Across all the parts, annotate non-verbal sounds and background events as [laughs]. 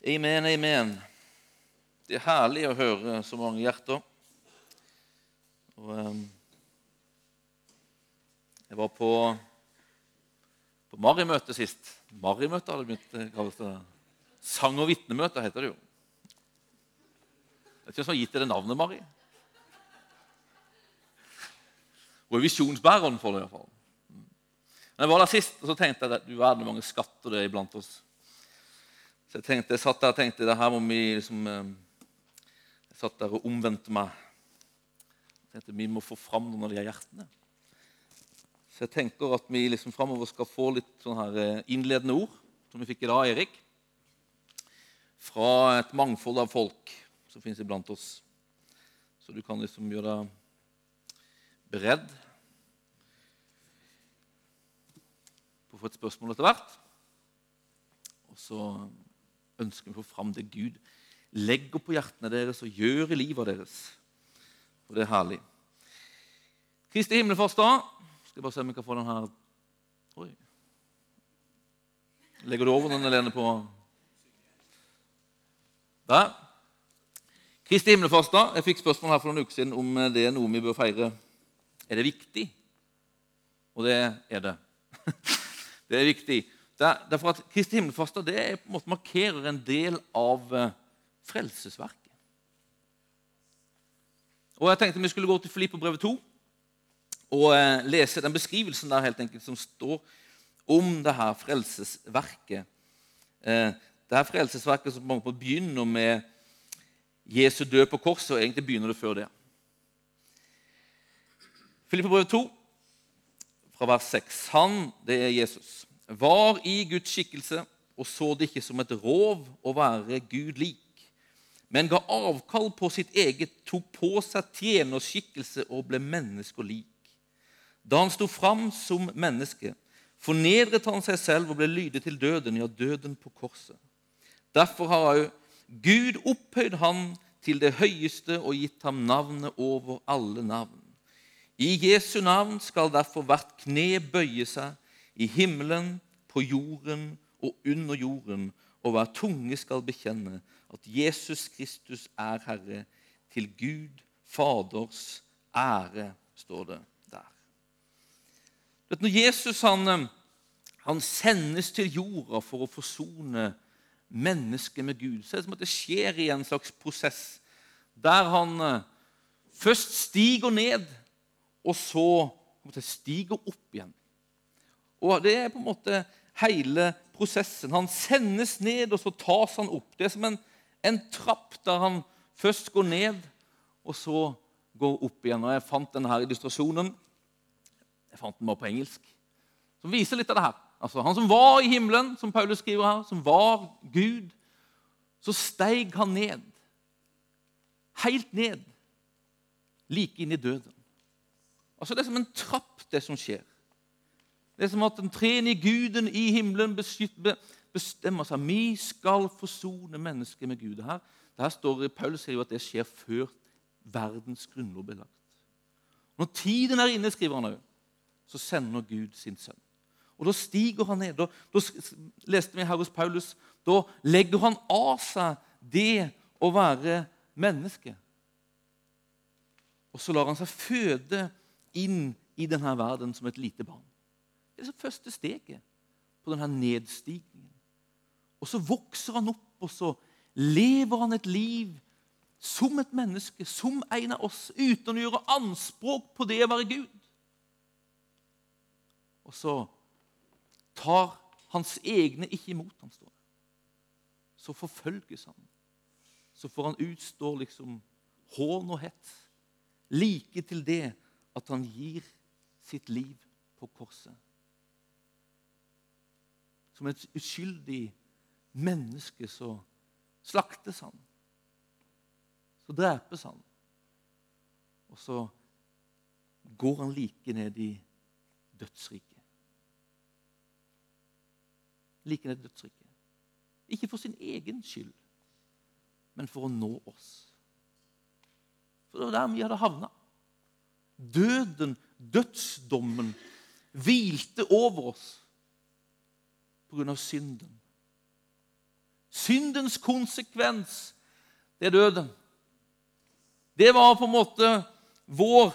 Amen, amen. Det er herlig å høre så mange hjerter. Og, um, jeg var på, på Mari-møte sist. Mari-møte hadde begynt å kalles det. Sang- og vitnemøte heter det jo. Vet ikke som har gitt det det navnet, Mari? Hun er visjonsbæreren for det. i hvert fall. Men Jeg var der sist, og så tenkte jeg at du verden mange skatter det er iblant oss. Så jeg tenkte, jeg satt der og tenkte det her må vi liksom eh, Jeg satt der og omvendte meg. Jeg tenkte Vi må få fram noen av de hjertene. Så jeg tenker at vi liksom framover skal få litt sånne her eh, innledende ord, som vi fikk i dag, Erik. Fra et mangfold av folk som finnes iblant oss. Så du kan liksom gjøre deg beredd på å få et spørsmål etter hvert. Og så ønsker vi å få fram det Gud legger på hjertene deres og gjør i livet deres. Og det er herlig. Kristi himmelfartsdag Skal bare se om jeg kan få den her Oi. Legger du over den, Helene, på Der. Kristi himmelfartsdag. Jeg fikk spørsmål her for noen uker siden om det er noe vi bør feire. Er det viktig? Og det er det. [laughs] Det er viktig. Det er, derfor at Kristi himmelfartsdag det er, på en måte markerer en del av eh, frelsesverket. Og Jeg tenkte vi skulle gå til Filipperbrevet 2 og eh, lese den beskrivelsen der helt enkelt som står om det her frelsesverket. Eh, det her frelsesverket som på begynner med Jesu død på korset, og egentlig begynner det før det. Filipperbrevet 2, fra vers 6. Han, det er Jesus, var i Guds skikkelse og så det ikke som et rov å være Gud lik, men ga avkall på sitt eget, tok på seg tjenerskikkelse og ble menneske og lik. Da han sto fram som menneske, fornedret han seg selv og ble lydig til døden, ja, døden på korset. Derfor har òg Gud opphøyd han til det høyeste og gitt ham navnet over alle navn i Jesu navn skal derfor hvert kne bøye seg, i himmelen, på jorden og under jorden, og hver tunge skal bekjenne at Jesus Kristus er Herre, til Gud Faders ære, står det der. Når Jesus han, han sendes til jorda for å forsone mennesket med Gud, så er det som at det skjer i en slags prosess der han eh, først stiger ned og så stiger opp igjen. Og Det er på en måte hele prosessen. Han sendes ned, og så tas han opp. Det er som en, en trapp der han først går ned, og så går opp igjen. Og Jeg fant denne illustrasjonen jeg fant den bare på engelsk, som viser litt av det her. Altså, Han som var i himmelen, som Paulus skriver her, som var Gud, så steig han ned. Helt ned. Like inn i døden. Altså Det er som en trapp, det som skjer. Det er som at den tredje Guden i himmelen bestemmer seg. Vi skal forsone mennesket med Gud. Her, her står Paulus sier jo at det skjer før verdens grunnlov blir lagt. Når tiden er inne, skriver han òg, så sender Gud sin sønn. Og Da stiger han ned. Da, da leste vi her hos Paulus, da legger han av seg det å være menneske. Og så lar han seg føde inn i denne verden som et lite barn. Det er det første steget på denne nedstigningen. Og så vokser han opp, og så lever han et liv som et menneske, som en av oss, uten å gjøre anspråk på det å være Gud. Og så tar hans egne ikke imot ham, står det. Så forfølges han. Så får han utstå liksom hån og hets. Like til det at han gir sitt liv på korset. Som et uskyldig menneske så slaktes han. Så drepes han. Og så går han like ned i dødsriket. Like ned i dødsriket. Ikke for sin egen skyld, men for å nå oss. For det var der vi hadde havna. Døden, dødsdommen, hvilte over oss pga. synden. syndens konsekvens, det er døden. Det var på en måte vår,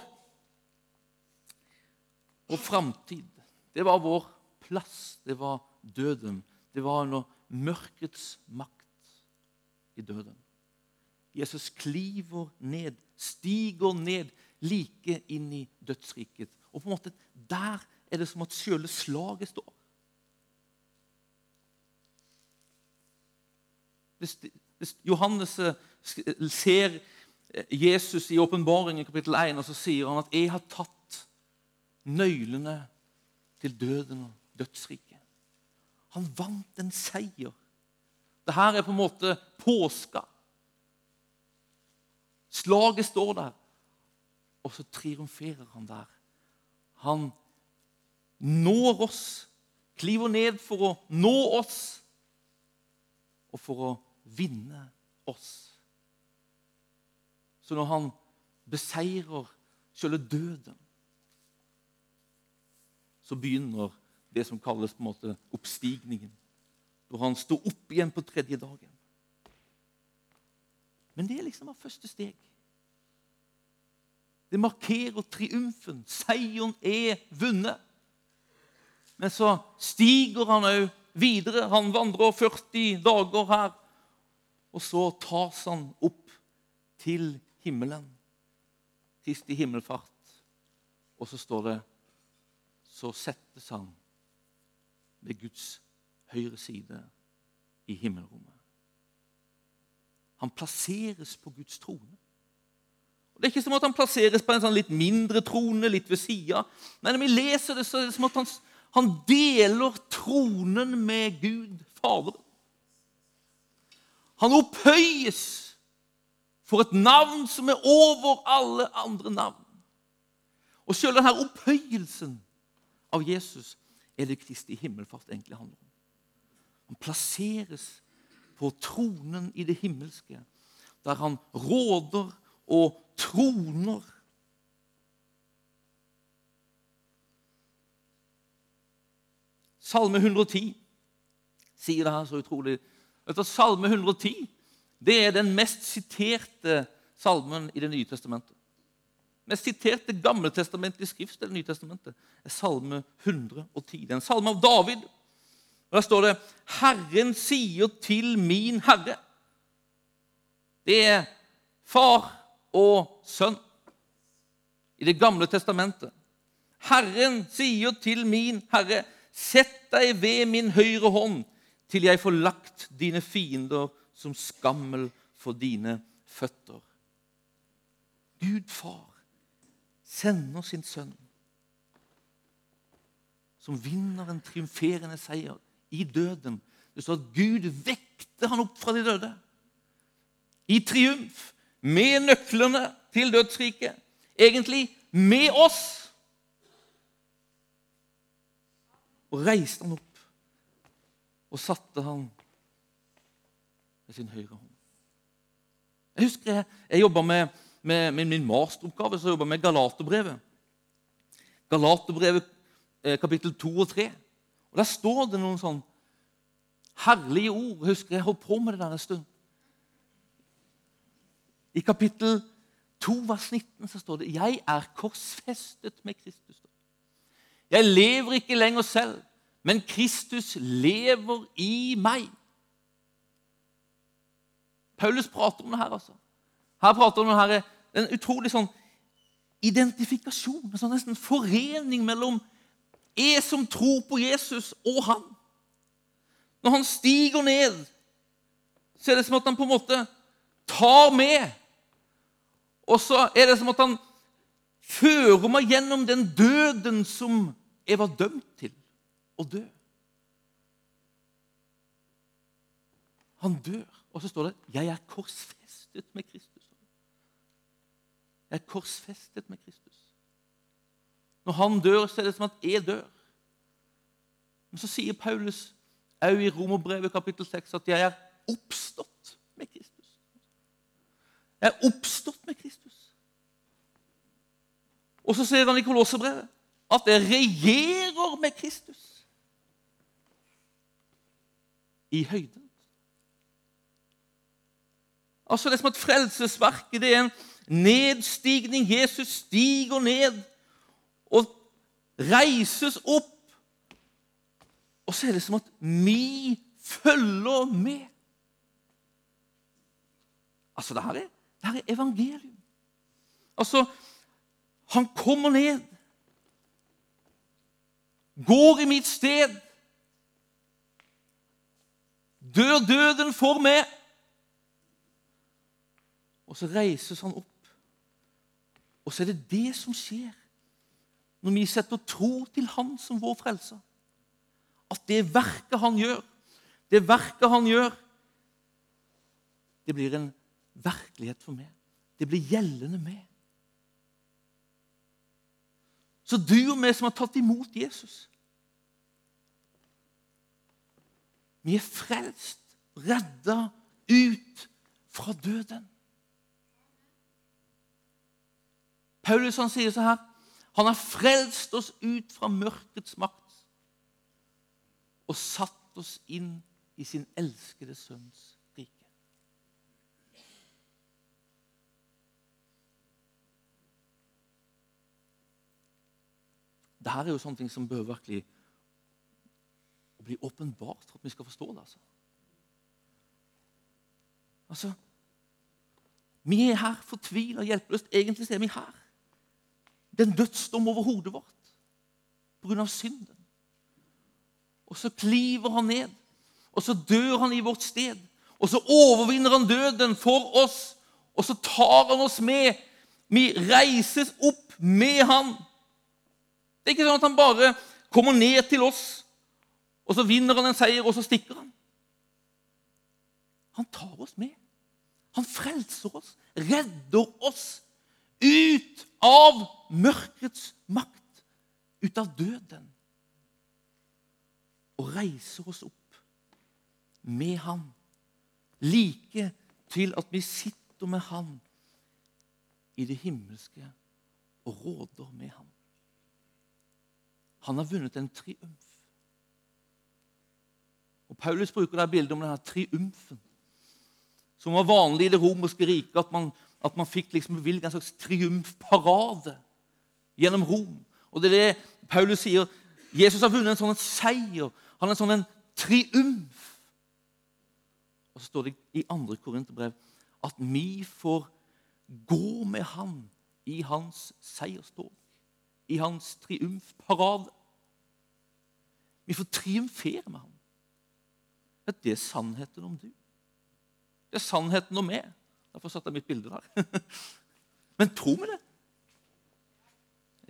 og framtid. Det var vår plass. Det var døden. Det var under mørkets makt i døden. Jesus kliver ned, stiger ned like inn i dødsriket. Og på en måte der er det som at sjøle slaget står. Johannes eh, ser Jesus i åpenbaringen kapittel 1, og så sier han at 'jeg har tatt nøklene til døden og dødsriket'. Han vant en seier. Dette er på en måte påska. Slaget står der, og så triumferer han der. Han når oss, kliver ned for å nå oss og for å vinne oss. Så når han beseirer selve døden, så begynner det som kalles på en måte oppstigningen. Når han står opp igjen på tredje dagen. Men det er liksom av første steg. Det markerer triumfen. Seieren er vunnet. Men så stiger han òg videre. Han vandrer 40 dager her. Og så tas han opp til himmelen. Kristi himmelfart. Og så står det Så settes han ved Guds høyre side i himmelrommet. Han plasseres på Guds trone. Og det er ikke som at han plasseres på en sånn litt mindre trone litt ved sida. Når vi leser det, så er det som at han, han deler tronen med Gud Faderen. Han opphøyes for et navn som er over alle andre navn. Og selv denne opphøyelsen av Jesus er det Kristi himmelfart egentlig handler om. Han plasseres på tronen i det himmelske, der han råder og troner. Salme 110 sier det her så utrolig. Vet du, Salme 110 det er den mest siterte salmen i Det nye testamentet. Mest siterte gammeltestamentlige skrift i Det nye testamentet er Salme 110. Det er en salme av David. Og Der står det 'Herren sier til min Herre'. Det er far og sønn i Det gamle testamentet. Herren sier til min Herre, sett deg ved min høyre hånd til jeg får lagt dine fiender som skammel for dine føtter. Gud far sender sin sønn, som vinner en triumferende seier i døden. Det står at Gud vekte han opp fra de døde. I triumf med nøklene til dødsriket. Egentlig med oss. Og reiste han opp og satte han med sin høyre hånd. Jeg husker jeg, jeg jobba med, med, med, min masteroppgave så jeg med Galaterbrevet. Galaterbrevet eh, kapittel 2 og 3. Og Der står det noen sånn herlige ord. Jeg husker jeg holdt på med det der en stund. I kapittel 2, vers 19 så står det 'Jeg er korsfestet med Kristus'. Jeg lever ikke lenger selv, men Kristus lever i meg. Paulus prater om det her. altså. Her prater han om det her, en utrolig sånn identifikasjon, en sånn nesten forening mellom jeg som tror på Jesus, og han. Når han stiger ned, så er det som at han på en måte tar med og så er det som at han fører meg gjennom den døden som jeg var dømt til å dø. Han dør, og så står det 'Jeg er korsfestet med Kristus'. Jeg er korsfestet med Kristus. Når han dør, så er det som at jeg dør. Men så sier Paulus òg i Romerbrevet kapittel 6 at 'jeg er oppstått med Kristus'. Jeg er oppstått med Kristus. Og så sier han i Kolosserbrevet at jeg regjerer med Kristus i høyden. Altså Det er som at frelsesverket det er en nedstigning. Jesus stiger ned og reises opp. Og så er det som at vi følger med. Altså, det her er, det her er evangelium. Altså, han kommer ned, går i mitt sted, dør døden for meg. Og så reises han opp. Og så er det det som skjer når vi setter tro til Han som vår frelser. At det verket han gjør, det verket han gjør, det blir en virkelighet for meg. Det blir gjeldende meg. Så du og vi som har tatt imot Jesus Vi er frelst, redda ut fra døden. Paulus han sier så her Han har frelst oss ut fra mørkets makt og satt oss inn i sin elskede sønns rike. Dette er jo sånne ting som bør virkelig bli åpenbart for at vi skal forstå det. altså. Altså, Vi er her fortvila hjelpeløst. Egentlig er vi her. Det er en dødsdom over hodet vårt pga. synden. Og så kliver han ned, og så dør han i vårt sted. Og så overvinner han døden for oss, og så tar han oss med. Vi reises opp med han. Det er ikke sånn at han bare kommer ned til oss og så vinner han en seier, og så stikker han. Han tar oss med. Han frelser oss, redder oss ut av mørkets makt, ut av døden. Og reiser oss opp med han, like til at vi sitter med han i det himmelske og råder med ham. Han har vunnet en triumf. Og Paulus bruker det bildet om denne triumfen, som var vanlig i det romerske riket. At man, at man fikk liksom bevilget en slags triumfparade gjennom Rom. Og det er det Paulus sier. Jesus har vunnet en sånn seier. Han er en sånn en triumf. Og så står det i 2. Korinterbrev at vi får gå med han i hans seierstog, i hans triumfparade. Vi får triumfere med ham. Ja, det er sannheten om du. Det er sannheten om meg. Derfor satte jeg mitt bilde der. [laughs] Men tror vi det?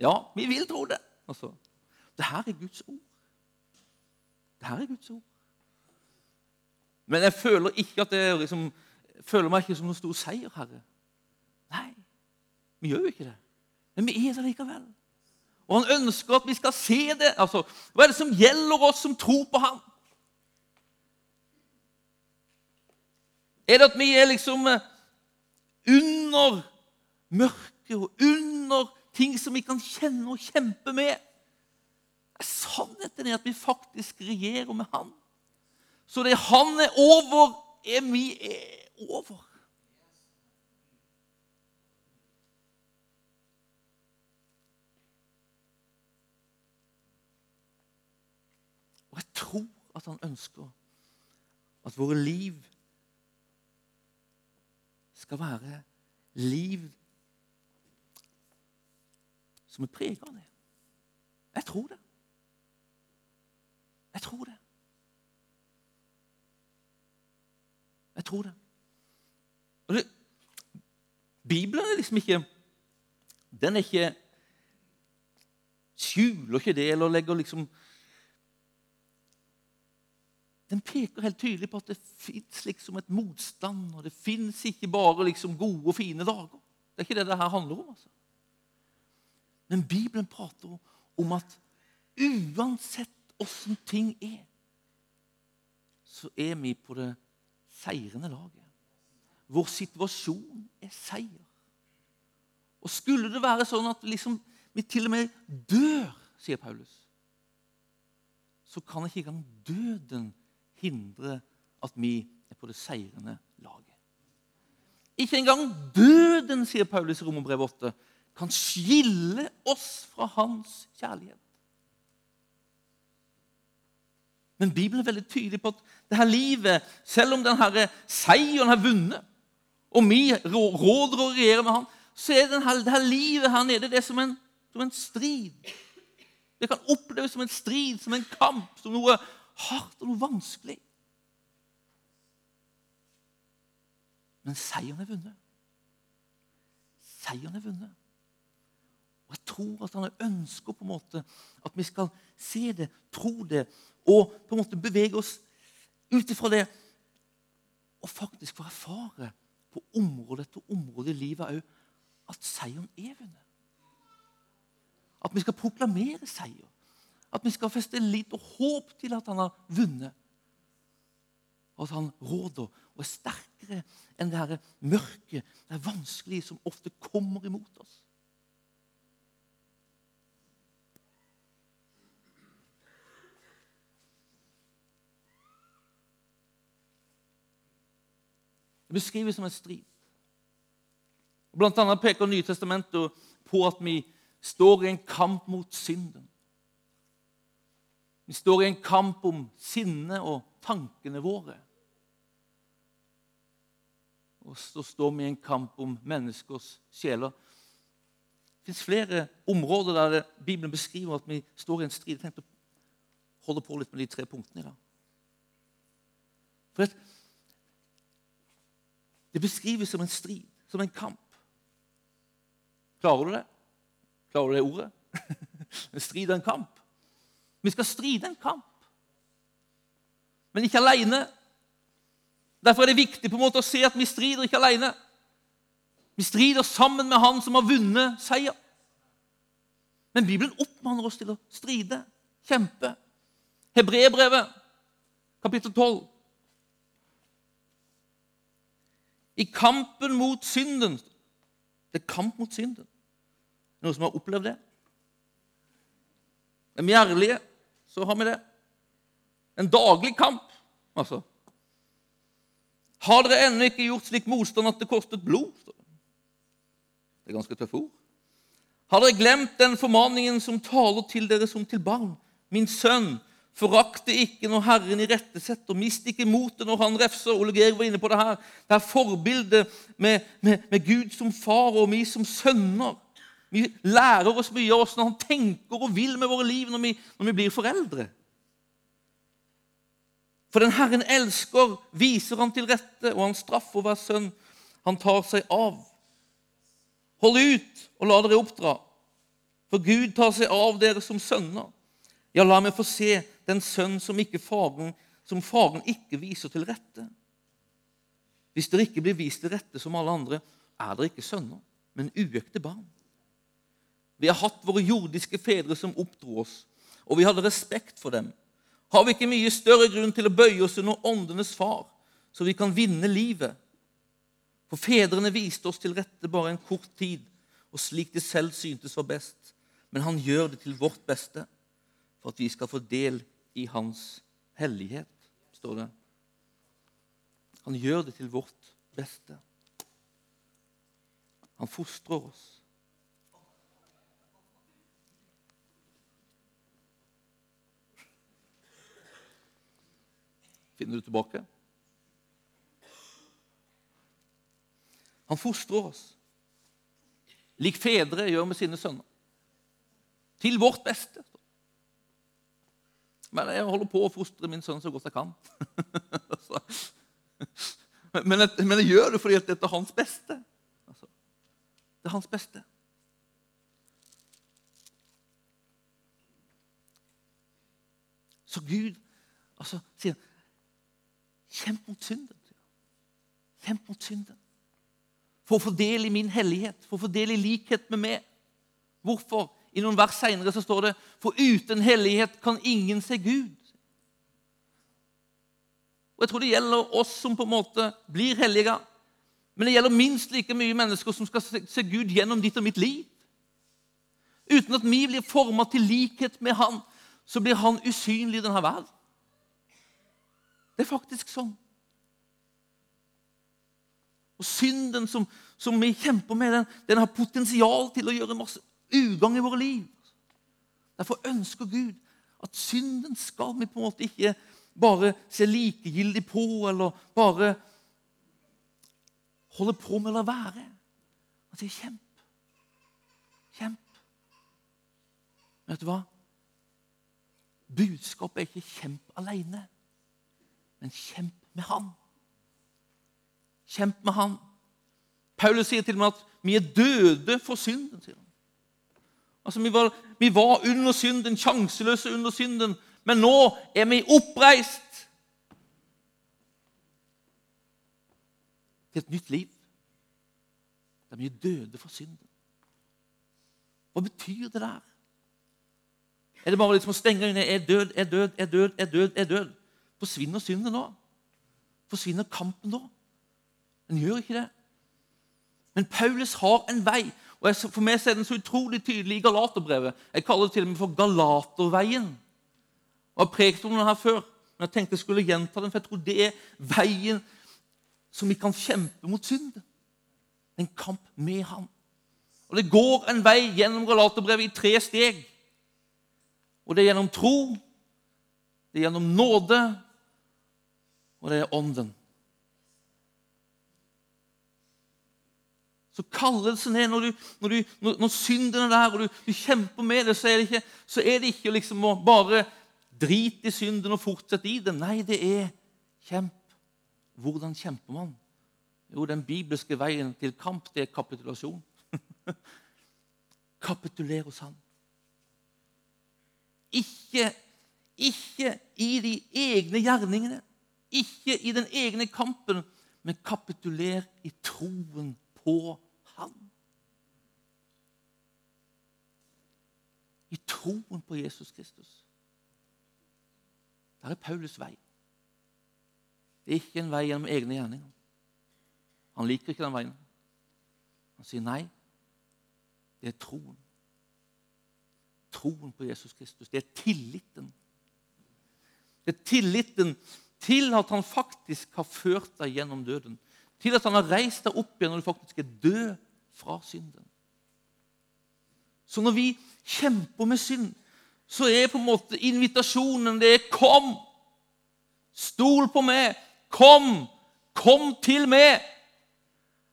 Ja, vi vil tro det. Altså, det her er Guds ord. Det her er Guds ord. Men jeg føler det liksom, føler meg ikke som noen stor seier, Herre. Nei, vi gjør jo ikke det. Men vi er det likevel. Og han ønsker at vi skal se det. Altså, hva er det som gjelder oss som tror på ham? Er det at vi er liksom eh, under mørket og under ting som vi kan kjenne og kjempe med? Sannheten er at vi faktisk regjerer med Han. Så det Han er over, er vi er over. Og jeg tror at han ønsker at våre liv skal være liv som er preget av det. Jeg tror det. Jeg tror det. Jeg tror det. Det Bibelen er liksom ikke Den er ikke Skjuler ikke det eller legger liksom den peker helt tydelig på at det fins liksom et motstand, og det fins ikke bare liksom gode og fine dager. Det er ikke det det her handler om. altså. Men Bibelen prater om at uansett åssen ting er, så er vi på det seirende laget. Vår situasjon er seier. Og skulle det være sånn at liksom, vi til og med dør, sier Paulus, så kan ikke engang døden hindre at vi er på det seirende laget. Ikke engang døden, sier Paulus i Romerbrev 8, kan skille oss fra hans kjærlighet. Men Bibelen er veldig tydelig på at det her livet, selv om denne seieren er vunnet, og vi råder og regjerer med ham, så er denne, det her livet her nede det er som en, som en strid. Det kan oppleves som en strid, som en kamp, som noe hardt og noe vanskelig. Men seieren er vunnet. Seieren er vunnet. Og Jeg tror at han ønsker på en måte at vi skal se det, tro det og på en måte bevege oss ut ifra det og faktisk få erfare på område etter område i livet òg at seieren er vunnet. At vi skal proklamere seier. At vi skal feste lit håp til at han har vunnet. Og at han råder og er sterkere enn det her mørket, det vanskelige som ofte kommer imot oss. Det beskrives som en strid. Blant annet peker Nytestamentet på at vi står i en kamp mot synden. Vi står i en kamp om sinnet og tankene våre. Og så står vi i en kamp om menneskers sjeler. Det fins flere områder der Bibelen beskriver at vi står i en strid. Jeg tenkte å holde på litt med de tre punktene i dag. For Det beskrives som en strid, som en kamp. Klarer du det? Klarer du det ordet? [laughs] En strid og en kamp. Vi skal stride en kamp, men ikke alene. Derfor er det viktig på en måte å se at vi strider ikke alene. Vi strider sammen med Han som har vunnet seier. Men Bibelen oppmanner oss til å stride, kjempe. Hebrebrevet, kapittel 12. I kampen mot synden Det er kamp mot synden. Noen som har opplevd det? Vi ærlige, så har vi det. En daglig kamp, altså. Har dere ennå ikke gjort slik motstand at det kostet blod? Det er ganske tøffe ord. Har dere glemt den formaningen som taler til dere som til barn? Min sønn, forakte ikke når Herren irettesetter. Mist ikke motet når han refser. Ole Geir var inne på det her. Det er forbildet med, med, med Gud som far og vi som sønner. Vi lærer oss mye av hvordan han tenker og vil med våre liv når vi, når vi blir foreldre. For den Herren elsker, viser han til rette, og han straffer hver sønn han tar seg av. Hold ut og la dere oppdra, for Gud tar seg av dere som sønner. Ja, la meg få se den sønn som, faren, som faren ikke viser til rette. Hvis dere ikke blir vist til rette som alle andre, er dere ikke sønner, men uøkte barn. Vi har hatt våre jordiske fedre som oppdro oss, og vi hadde respekt for dem. Har vi ikke mye større grunn til å bøye oss under åndenes far, så vi kan vinne livet? For fedrene viste oss til rette bare en kort tid, og slik de selv syntes var best. Men han gjør det til vårt beste, for at vi skal få del i hans hellighet, står det. Han gjør det til vårt beste. Han fostrer oss. Finner du tilbake? Han fostrer oss, lik fedre gjør med sine sønner. Til vårt beste. Men jeg holder på å fostre min sønn så godt jeg kan. [laughs] men, jeg, men, jeg, gjør det fordi dette er hans beste. Altså, det er hans beste. Så Gud altså, sier Kjemp mot synden. Kjemp mot synden. For å få del i min hellighet, for å få del i likhet med meg. Hvorfor? I noen vers seinere står det For uten hellighet kan ingen se Gud. Og Jeg tror det gjelder oss som på en måte blir hellige. Men det gjelder minst like mye mennesker som skal se Gud gjennom ditt og mitt liv. Uten at vi blir forma til likhet med Han, så blir Han usynlig i denne verden. Det er faktisk sånn. Og synden som, som vi kjemper med, den, den, har potensial til å gjøre masse ugagn i våre liv. Derfor ønsker Gud at synden skal vi på en måte ikke bare se likegyldig på eller bare holde på med å la være. Han sier kjemp. Kjemp. Vet du hva? Budskapet er ikke 'kjemp alene', men kjemp med Han. Kjemp med Han. Paulus sier til og med at vi er døde for synden. sier han. Altså, vi var, vi var under synden, sjanseløse under synden, men nå er vi oppreist til et nytt liv. Der vi er døde for synden. Hva betyr det der? Er det bare liksom å stenge øynene? Er død, er død, er død, er død. er død. Forsvinner synden nå? Forsvinner kampen nå? Den gjør ikke det. Men Paulus har en vei. og For meg er den så utrolig tydelig i Galaterbrevet. Jeg kaller det til og med for Galaterveien. Jeg har prekt om den her før, men jeg tenkte jeg skulle gjenta den, for jeg tror det er veien som vi kan kjempe mot synd. En kamp med ham. Og Det går en vei gjennom Galaterbrevet i tre steg. Og det er gjennom tro, det er gjennom nåde, og det er ånden. Så kallelsen er når, du, når, du, når, synden er der, og du, du, kjemper med det, så er det ikke, er det ikke liksom å bare drite i synden og fortsette i den. Nei, det er kjemp. Hvordan kjemper man? Jo, den bibelske veien til kamp, det er kapitulasjon. [laughs] Kapituler hos Han. Ikke, ikke i de egne gjerningene, ikke i den egne kampen, men kapituler i troen på han. I troen på Jesus Kristus. Der er Paulus vei. Det er ikke en vei gjennom egne gjerninger. Han liker ikke den veien. Han sier nei. Det er troen. Troen på Jesus Kristus. Det er tilliten. Det er tilliten til at han faktisk har ført deg gjennom døden. Til at han har reist deg opp igjen når du faktisk er død fra synden. Så når vi kjemper med synd, så er på en måte invitasjonen det er 'Kom! Stol på meg! Kom! Kom til meg!'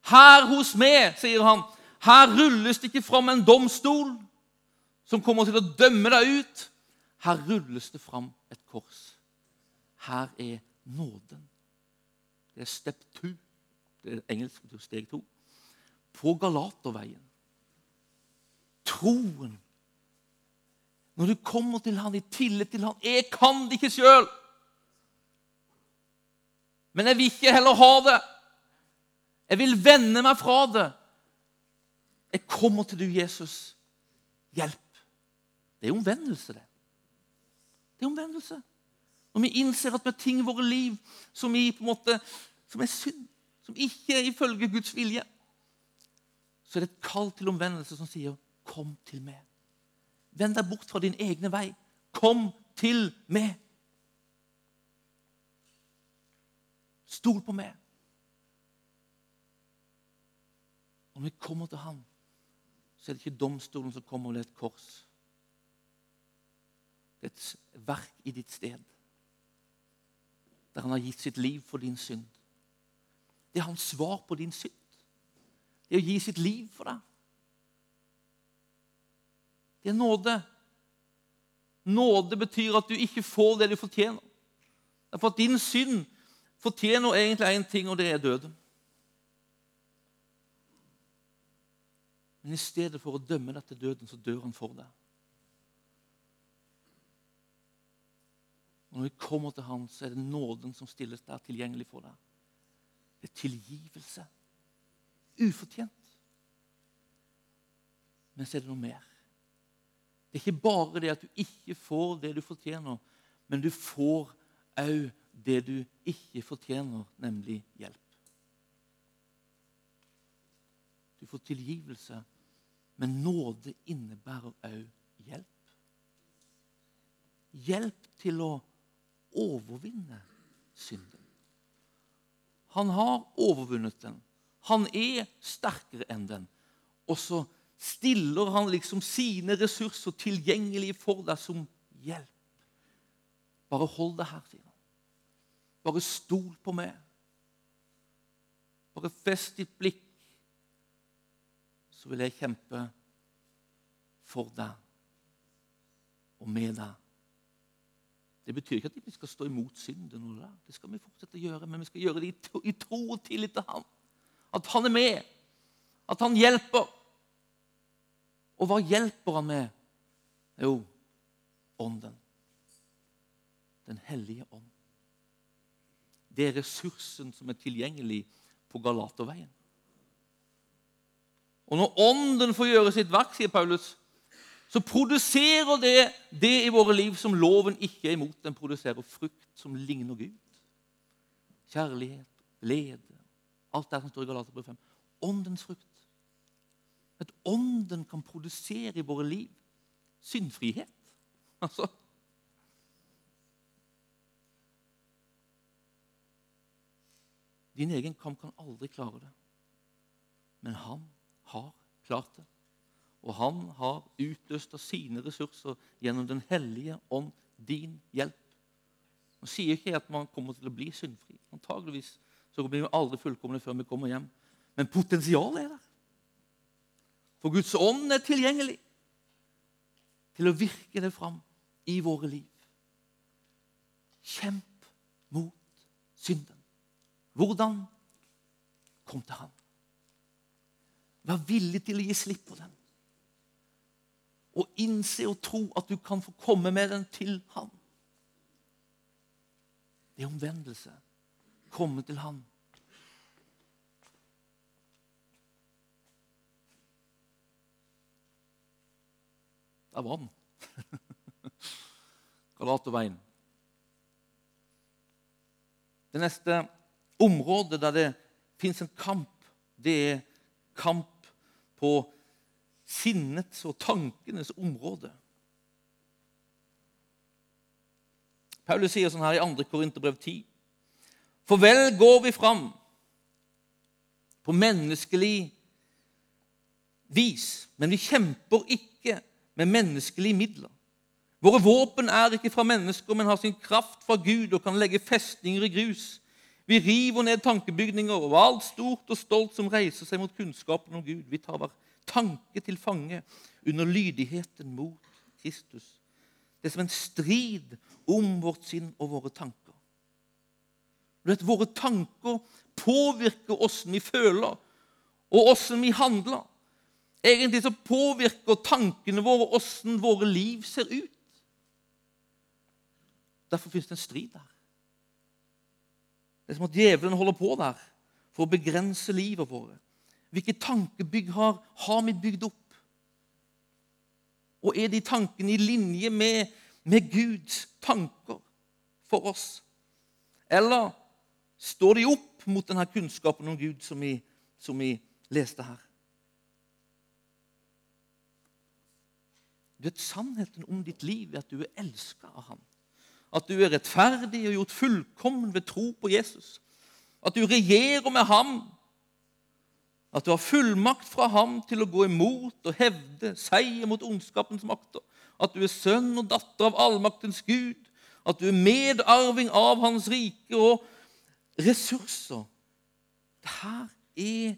Her hos meg, sier han, her rulles det ikke fram en domstol som kommer til å dømme deg ut. Her rulles det fram et kors. Her er nåden. Det er step two. Det er engelsk steg to på Galaterveien. Troen. Når du kommer til han i tillit til han Jeg kan det ikke sjøl, men jeg vil ikke heller ha det. Jeg vil vende meg fra det. Jeg kommer til du, Jesus. Hjelp. Det er omvendelse, det. Det er omvendelse. Når vi innser at vi har ting i våre liv som, vi, på en måte, som er synd, som ikke er ifølge Guds vilje, så er det et kall til omvendelse som sier, 'Kom til meg'. Vend deg bort fra din egne vei. Kom til meg. Stol på meg. Og når vi kommer til ham, så er det ikke domstolen som kommer med et kors. Det er et verk i ditt sted, der han har gitt sitt liv for din synd. Det er hans svar på din synd det er å gi sitt liv for deg. Det er nåde. Nåde betyr at du ikke får det du fortjener. Derfor at din synd fortjener egentlig én ting, og det er døden. Men i stedet for å dømme deg til døden, så dør han for deg. Og Når vi kommer til Han, så er det nåden som stilles der tilgjengelig for deg. Det er tilgivelse ufortjent. Men så er det noe mer. Det er ikke bare det at du ikke får det du fortjener, men du får òg det du ikke fortjener, nemlig hjelp. Du får tilgivelse, men nåde innebærer òg hjelp. Hjelp til å overvinne synden. Han har overvunnet den. Han er sterkere enn den. Og så stiller han liksom sine ressurser tilgjengelige for deg som hjelp. Bare hold det her, sier han. Bare stol på meg. Bare fest ditt blikk, så vil jeg kjempe for deg og med deg. Det betyr ikke at vi skal stå imot synden. Det skal vi fortsette å gjøre, men vi skal gjøre det i tro og tillit til Han. At Han er med, at Han hjelper. Og hva hjelper Han med? Jo, Ånden. Den hellige ånd. Det er ressursen som er tilgjengelig på Galaterveien. Og når Ånden får gjøre sitt verk, sier Paulus, så produserer det det i våre liv som loven ikke er imot. Den produserer frukt som ligner Gud. Kjærlighet, glede, alt det som står i Galater 5. Åndens frukt. At Ånden kan produsere i våre liv syndfrihet. Altså Din egen kamp kan aldri klare det. Men han har klart det. Og han har utøst av sine ressurser gjennom Den hellige ånd din hjelp. Nå sier ikke at man kommer til å bli syndfri. Antageligvis så blir vi aldri fullkomne før vi kommer hjem. Men potensialet er der. For Guds ånd er tilgjengelig til å virke det fram i våre liv. Kjemp mot synden. Hvordan? Kom til Han. Vær villig til å gi slipp på den. Og innse og tro at du kan få komme med den til Han. Det er omvendelse. Komme til Han. Der var den. [laughs] Galaterveien. Det neste området der det fins en kamp, det er kamp på sinnets og tankenes område. Paulus sier sånn her i 2. Korinterbrev 10.: For vel går vi fram på menneskelig vis, men vi kjemper ikke med menneskelige midler. Våre våpen er ikke fra mennesker, men har sin kraft fra Gud og kan legge festninger i grus. Vi river ned tankebygninger og alt stort og stolt som reiser seg mot kunnskapen om Gud. Vi tar hver tanke til fange under lydigheten mot Kristus. Det er som en strid om vårt sinn og våre tanker. Du vet, Våre tanker påvirker åssen vi føler, og åssen vi handler. Egentlig så påvirker tankene våre åssen våre liv ser ut. Derfor fins det en strid der. Det er som at djevelen holder på der for å begrense livet vårt. Hvilke tankebygg har, har vi bygd opp? Og er de tankene i linje med, med Guds tanker for oss? Eller står de opp mot denne kunnskapen om Gud som vi, som vi leste her? Du vet, Sannheten om ditt liv er at du er elska av ham. At du er rettferdig og gjort fullkommen ved tro på Jesus. At du regjerer med ham at du har fullmakt fra ham til å gå imot og hevde seier mot ondskapens makter. At du er sønn og datter av allmaktens Gud. At du er medarving av hans rike og ressurser. Dette er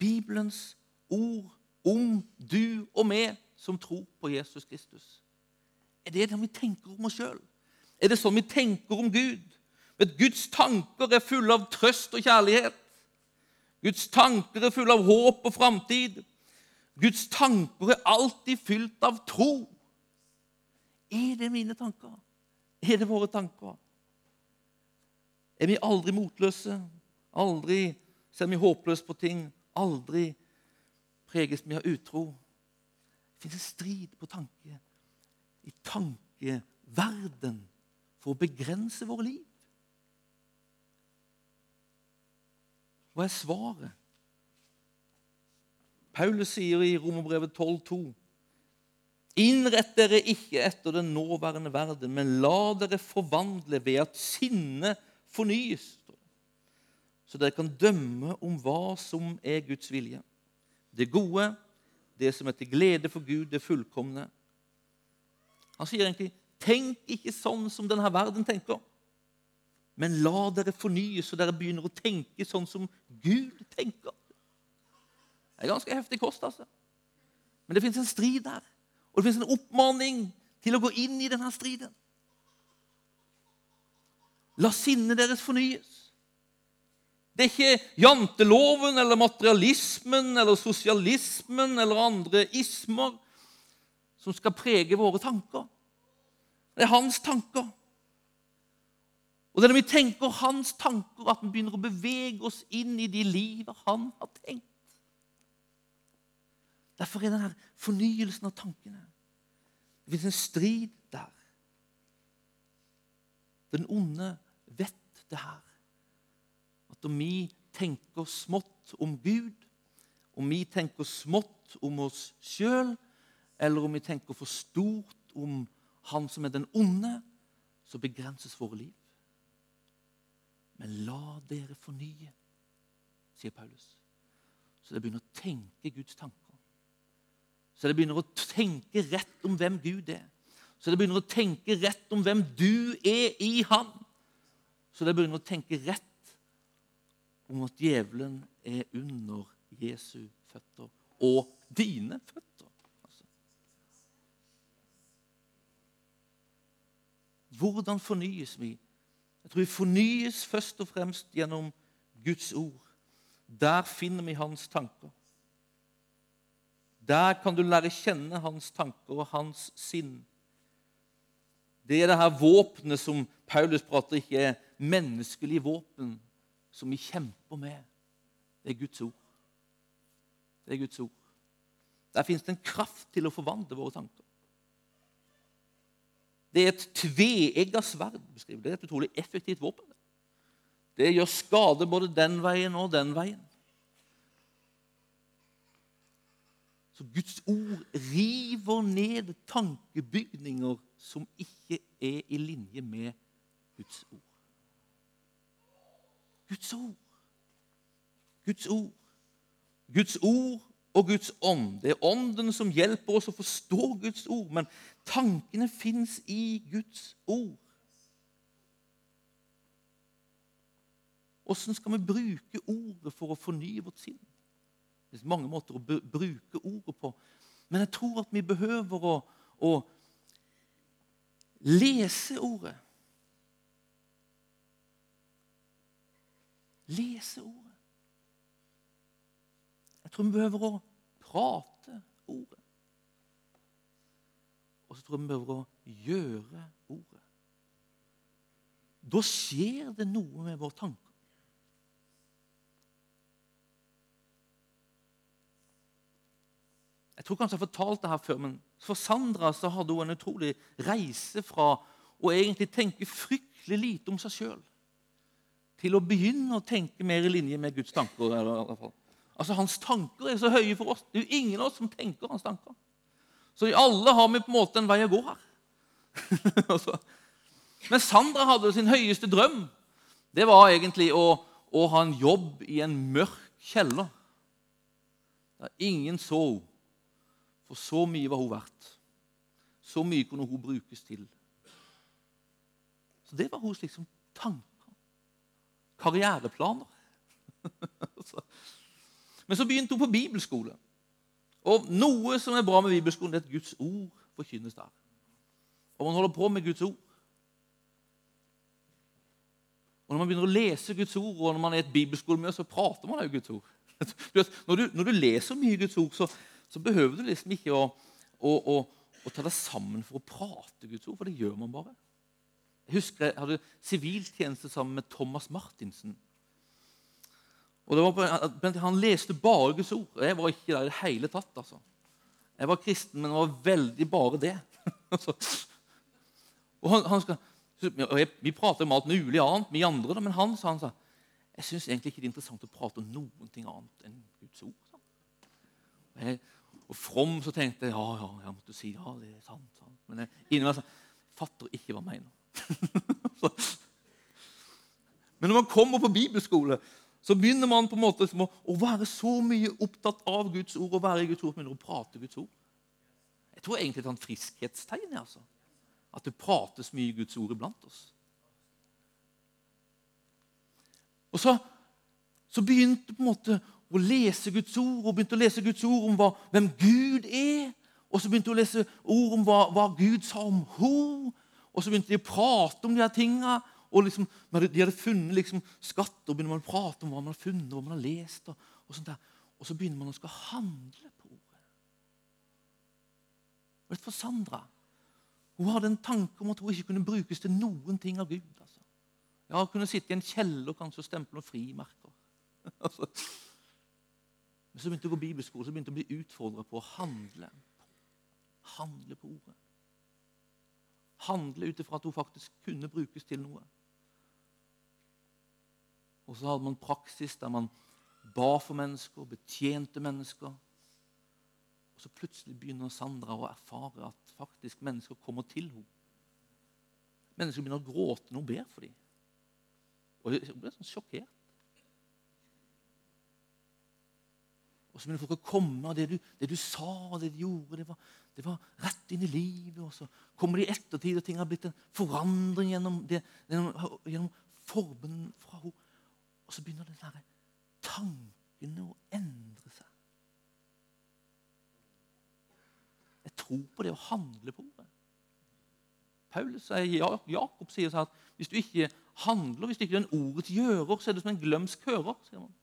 Bibelens ord om du og meg som tror på Jesus Kristus. Er det det vi tenker om oss sjøl? Er det sånn vi tenker om Gud? Men Guds tanker er fulle av trøst og kjærlighet. Guds tanker er fulle av håp og framtid. Guds tanker er alltid fylt av tro. Er det mine tanker? Er det våre tanker? Er vi aldri motløse? Aldri ser vi håpløse på ting? Aldri preges vi av utro? Det finnes en strid på tanke i tankeverden for å begrense våre liv. Hva er svaret? Paulus sier i Romerbrevet 12,2.: Innrett dere ikke etter den nåværende verden, men la dere forvandle ved at sinnet fornyes. så dere kan dømme om hva som er Guds vilje. Det gode, det som er til glede for Gud, det fullkomne. Han sier egentlig, 'Tenk ikke sånn som denne verden tenker.' Men la dere fornye, så dere begynner å tenke sånn som Gud tenker. Det er ganske heftig kost, altså. Men det fins en strid der. Og det fins en oppmaning til å gå inn i denne striden. La sinnet deres fornyes. Det er ikke janteloven eller materialismen eller sosialismen eller andre ismer som skal prege våre tanker. Det er hans tanker. Og det er når vi tenker hans tanker, at vi begynner å bevege oss inn i de livet han har tenkt. Derfor er denne fornyelsen av tankene Det fins en strid der. Den onde vet det her. At om vi tenker smått om Gud, om vi tenker smått om oss sjøl, eller om vi tenker for stort om Han som er den onde, så begrenses våre liv. Men la dere fornye, sier Paulus, så dere begynner å tenke Guds tanker. Så dere begynner å tenke rett om hvem Gud er. Så dere begynner å tenke rett om hvem du er i Han. Så dere begynner å tenke rett om at djevelen er under Jesu føtter. Og dine føtter. Altså. Hvordan fornyes vi? Jeg tror vi fornyes først og fremst gjennom Guds ord. Der finner vi hans tanker. Der kan du lære kjenne hans tanker og hans sinn. Det er det her våpenet som Paulus prater ikke er menneskelig våpen som vi kjemper med. Det er Guds ord. Det er Guds ord. Der fins det en kraft til å forvandle våre tanker. Det er et tveegga sverd. beskriver Det er et utrolig effektivt våpen. Det gjør skade både den veien og den veien. Så Guds ord river ned tankebygninger som ikke er i linje med Guds ord. Guds ord. Guds ord. Guds ord og Guds ånd. Det er ånden som hjelper oss å forstå Guds ord, men tankene fins i Guds ord. Åssen skal vi bruke ordet for å fornye vårt sinn? Det er mange måter å bruke ordet på. Men jeg tror at vi behøver å, å lese ordet. Lese ordet. Jeg tror vi behøver å prate ordet. Og så tror jeg vi behøver å gjøre ordet. Da skjer det noe med vår tanke. Jeg tror kanskje jeg har fortalt det her før, men for Sandra så hadde hun en utrolig reise fra å egentlig tenke fryktelig lite om seg sjøl til å begynne å tenke mer i linje med Guds tanker. Altså, Hans tanker er så høye for oss. Det er jo ingen av oss som tenker hans tanker. Så alle har vi på en måte en vei å gå her. [laughs] Altså. Men Sandra hadde sin høyeste drøm. Det var egentlig å, å ha en jobb i en mørk kjeller der ingen så henne. For så mye var hun verdt. Så mye kunne hun brukes til. Så det var hennes liksom tanker. Karriereplaner. [laughs] Men så begynte hun på bibelskole. Og Noe som er bra med bibelskolen, det er at Guds ord forkynnes der. Og man holder på med Guds ord. Og Når man begynner å lese Guds ord, og når man er et bibelskolemiljø, så prater man jo Guds ord. [laughs] Når du, når du leser mye Guds ord, så, så behøver du liksom ikke å, å, å, å, ta deg sammen for å prate Guds ord, for det gjør man bare. Jeg husker jeg hadde siviltjeneste sammen med Thomas Martinsen. Og på, Han leste bare Guds ord. Jeg var ikke der i det hele tatt. altså. Jeg var kristen, men var veldig bare det. [laughs] Altså. og han, han skal, jeg, Vi prater om alt mulig annet, vi andre, men han sa han sa, jeg syns egentlig ikke det er interessant å prate om noen ting annet enn Guds ord. Og jeg, og from så tenkte jeg ja, ja, jeg måtte si ja, det er sant. sant. Men jeg, inni meg sa fatter ikke hva jeg mener. [laughs] Men når man kommer på bibelskole, så begynner man på en måte å, å være så mye opptatt av Guds ord og være i Guds ord, begynner å prate Guds ord. Jeg tror egentlig det er et friskhetstegn. Altså. At det prates mye Guds ord iblant oss. Og så, så begynte på en måte å lese Guds ord og begynte å lese Guds ord om hva, hvem Gud er. Og så begynte hun å lese ord om hva, hva Gud sa om henne. Og så begynte de å prate om de her tinga. Og liksom, de hadde funnet liksom, og begynner man å prate om hva man har funnet hva man har lest. Og, og, sånt der. og så begynner man å skal handle på ordet. Vet du, for Sandra hun hadde en tanke om at hun ikke kunne brukes til noen ting av Gud. Altså. Ja, Hun kunne sitte i en kjeller kanskje og stemple noen frimerker. [laughs] altså. Men så begynte hun å gå bibelskole, så begynte hun å bli utfordra på å handle. Handle på ordet. Handle ut ifra at hun faktisk kunne brukes til noe. Og så hadde man praksis der man ba for mennesker, betjente mennesker. Og så plutselig begynner Sandra å erfare at faktisk mennesker kommer til henne. Mennesker begynner å gråte når hun ber for dem. Og hun ble sånn sjokkert. Og så begynner folk å komme, og det du, det du sa og det du gjorde, det var, det var, rett inn i livet. Og så kommer det i ettertid, og ting har blitt en forandring gjennom, det, gjennom, gjennom formen fra henne. Og så begynner den derre tanken å endre seg. Jeg tror på det å handle på ordet. Paulus sier, Jakob sier at hvis du ikke handler, hvis du ikke den en ordets gjører, så er du som en glømsk hører. sier man.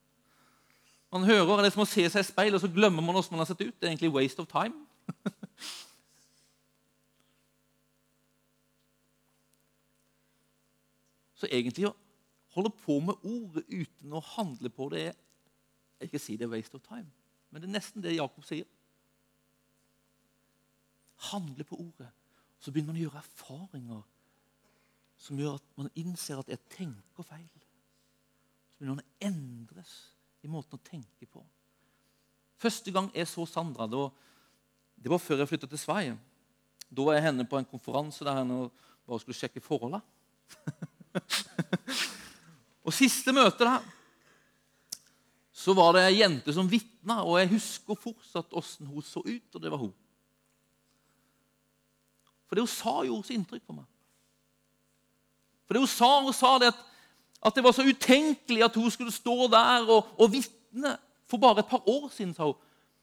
Man hører, Det er som å se seg i speil, og så glemmer man hvordan man har sett ut. Det er egentlig waste of time. [laughs] så egentlig å holde på med ordet uten å handle på det Jeg ikke si det er waste of time, men det er nesten det Jakob sier. Handle på ordet. Så begynner man å gjøre erfaringer som gjør at man innser at jeg tenker feil. Så begynner man å endres i måten å tenke på. Første gang jeg så Sandra, det var, det var før jeg flytta til Sverige. Da var jeg henne på en konferanse der henne bare skulle sjekke forholda. [laughs] og siste møte der så var det ei jente som vitna, og jeg husker fortsatt åssen hun så ut, og det var hun. For det hun sa, gjorde så inntrykk på meg. For det hun sa, hun sa det at at det var så utenkelig at hun skulle stå der og, og vitne for bare et par år siden. sa hun.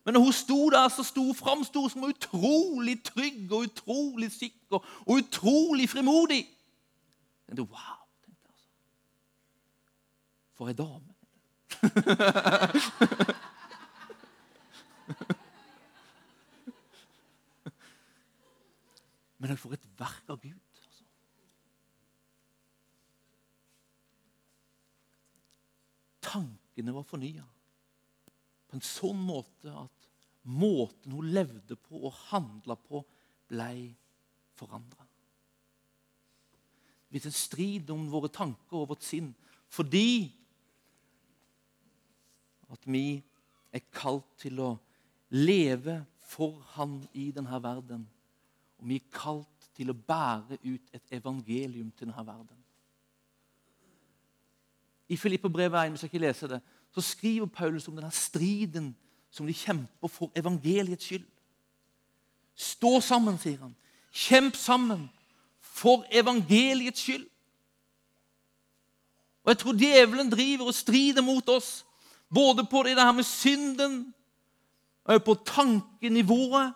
Men når hun sto der, så sto hun framsto som utrolig trygg og utrolig sikker og utrolig frimodig. Jeg tenkte, wow. For ei dame. Men jeg får et verk av Gud. tankene var fornya. På en sånn måte at måten hun levde på og handla på, ble forandra. Det blir en strid om våre tanker og vårt sinn fordi at vi er kalt til å leve for Han i denne verden. Og vi er kalt til å bære ut et evangelium til denne verden i Filipperbrevet 1, hvis jeg ikke leser det, så skriver Paulus om denne striden som de kjemper for evangeliets skyld. Stå sammen, sier han. Kjemp sammen for evangeliets skyld. Og Jeg tror djevelen driver og strider mot oss, både på det her med synden og på tankenivået,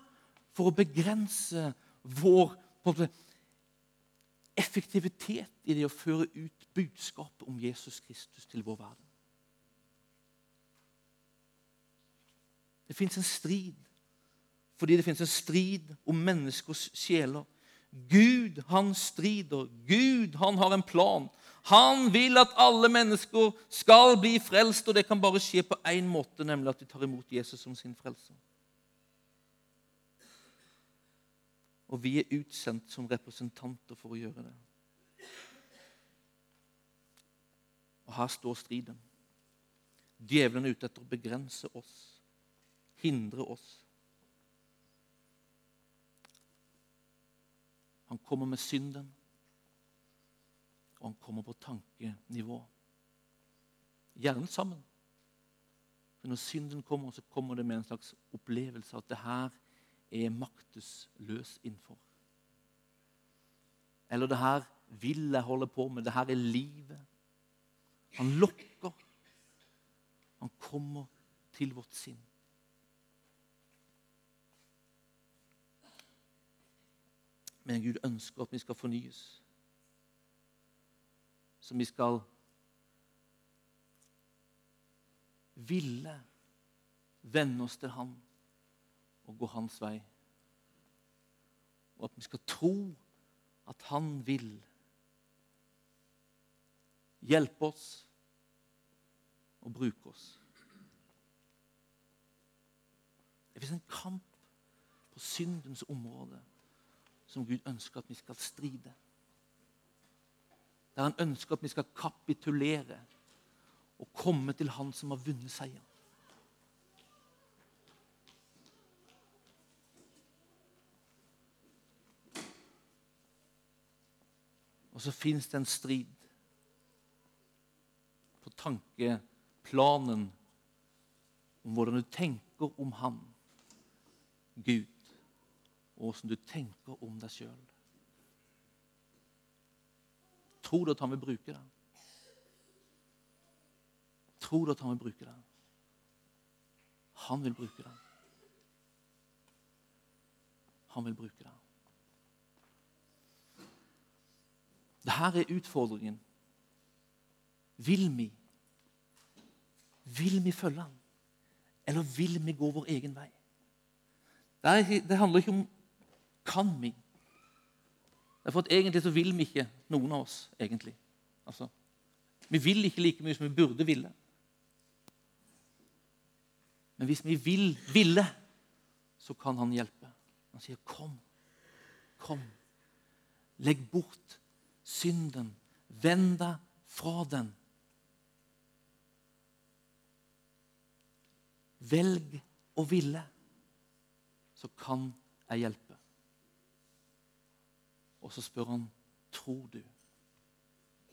for å begrense vår effektivitet i det å føre ut budskapet om Jesus Kristus til vår verden. Det fins en strid fordi det fins en strid om menneskers sjeler. Gud, han strider. Gud, han har en plan. Han vil at alle mennesker skal bli frelst, og det kan bare skje på én måte, nemlig at de tar imot Jesus som sin frelser. Og vi er utsendt som representanter for å gjøre det. Og her står striden. Djevelen er ute etter å begrense oss, hindre oss. Han kommer med synden, og han kommer på tankenivå. gjerne sammen. For når synden kommer, så kommer det med en slags opplevelse at det her er maktesløs innenfor. Eller det her vil jeg holde på med. Det her er livet. Han lokker. Han kommer til vårt sinn. Men Gud ønsker at vi skal fornyes. Så vi skal ville vende oss til Han og gå Hans vei. Og at vi skal tro at Han vil hjelpe oss og bruke oss. Det fins en kamp på syndens område som Gud ønsker at vi skal stride. Der han ønsker at vi skal kapitulere og komme til Han som har vunnet seieren. Og så fins det en strid på tankeplanen om hvordan du tenker om Han, Gud, og hvordan du tenker om deg sjøl. Tror du at han vil bruke den? Tror du at han vil bruke den? Han vil bruke den. Han vil bruke den. Dette er utfordringen. Vil vi? Vil vi følge ham? Eller vil vi gå vår egen vei? Det, handler ikke om kan vi. For at Egentlig så vil vi ikke, noen av oss. egentlig. Altså, vi vil ikke like mye som vi burde ville. Men hvis vi vil ville, så kan han hjelpe. Han sier, 'Kom, kom. Legg bort synden. Vend deg fra den.' Velg å ville, så kan jeg hjelpe. Og så spør han, 'Tror du?'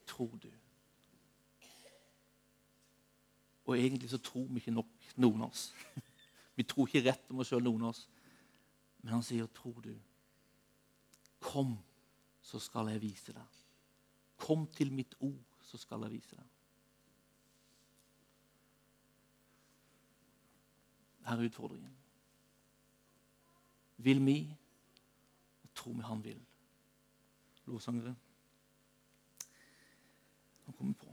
Tror du? Og egentlig så tror vi ikke nok, noen av oss. [laughs] Vi tror ikke rett om oss sjøl, noen av oss. Men han sier, 'Tror du?' Kom, så skal jeg vise deg. Kom til mitt ord, så skal jeg vise deg. Her er utfordringen. Vil vi, og tror vi han vil lovsangere. Han kommer på.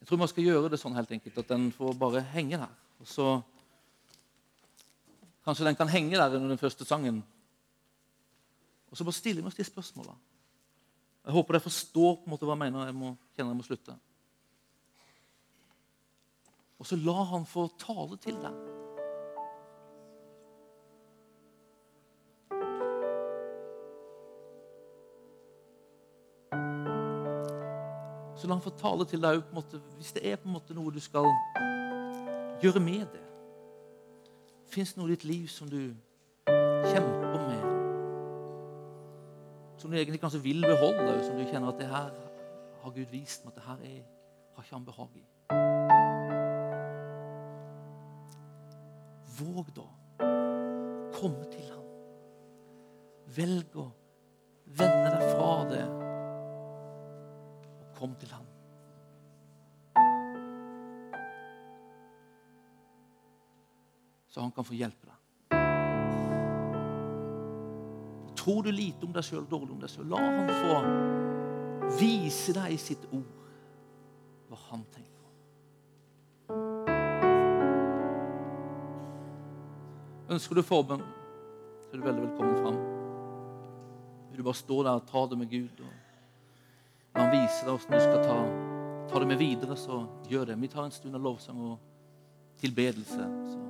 Jeg tror man skal gjøre det sånn helt enkelt at den får bare henge der. Og så Kanskje den kan henge der under den første sangen og så bare stiller vi oss de spørsmåla. Jeg håper dere forstår på en måte hva jeg mener. Jeg må kjenner jeg må slutte. Og så la han få tale til deg. Så la han få tale til deg måte, hvis det er på en måte noe du skal gjøre med det. Fins det noe i ditt liv som du kjemper med? Som du egentlig kanskje vil beholde, som du kjenner at det her har Gud vist meg at det her er, har ikke han behag i. Våg da å komme til ham. Velg å vende deg fra det og kom til ham. Så han kan få hjelpe deg. Tror du lite om deg sjøl, dårlig om deg sjøl, la han få vise deg i sitt ord hva han tenker. Ønsker du forbønn, så er du veldig velkommen fram. Vil du bare stå der og ta det med Gud? og Når han viser deg hvordan du skal ta, ta det med videre, så gjør det. Vi tar en stund av lovsang og tilbedelse. Så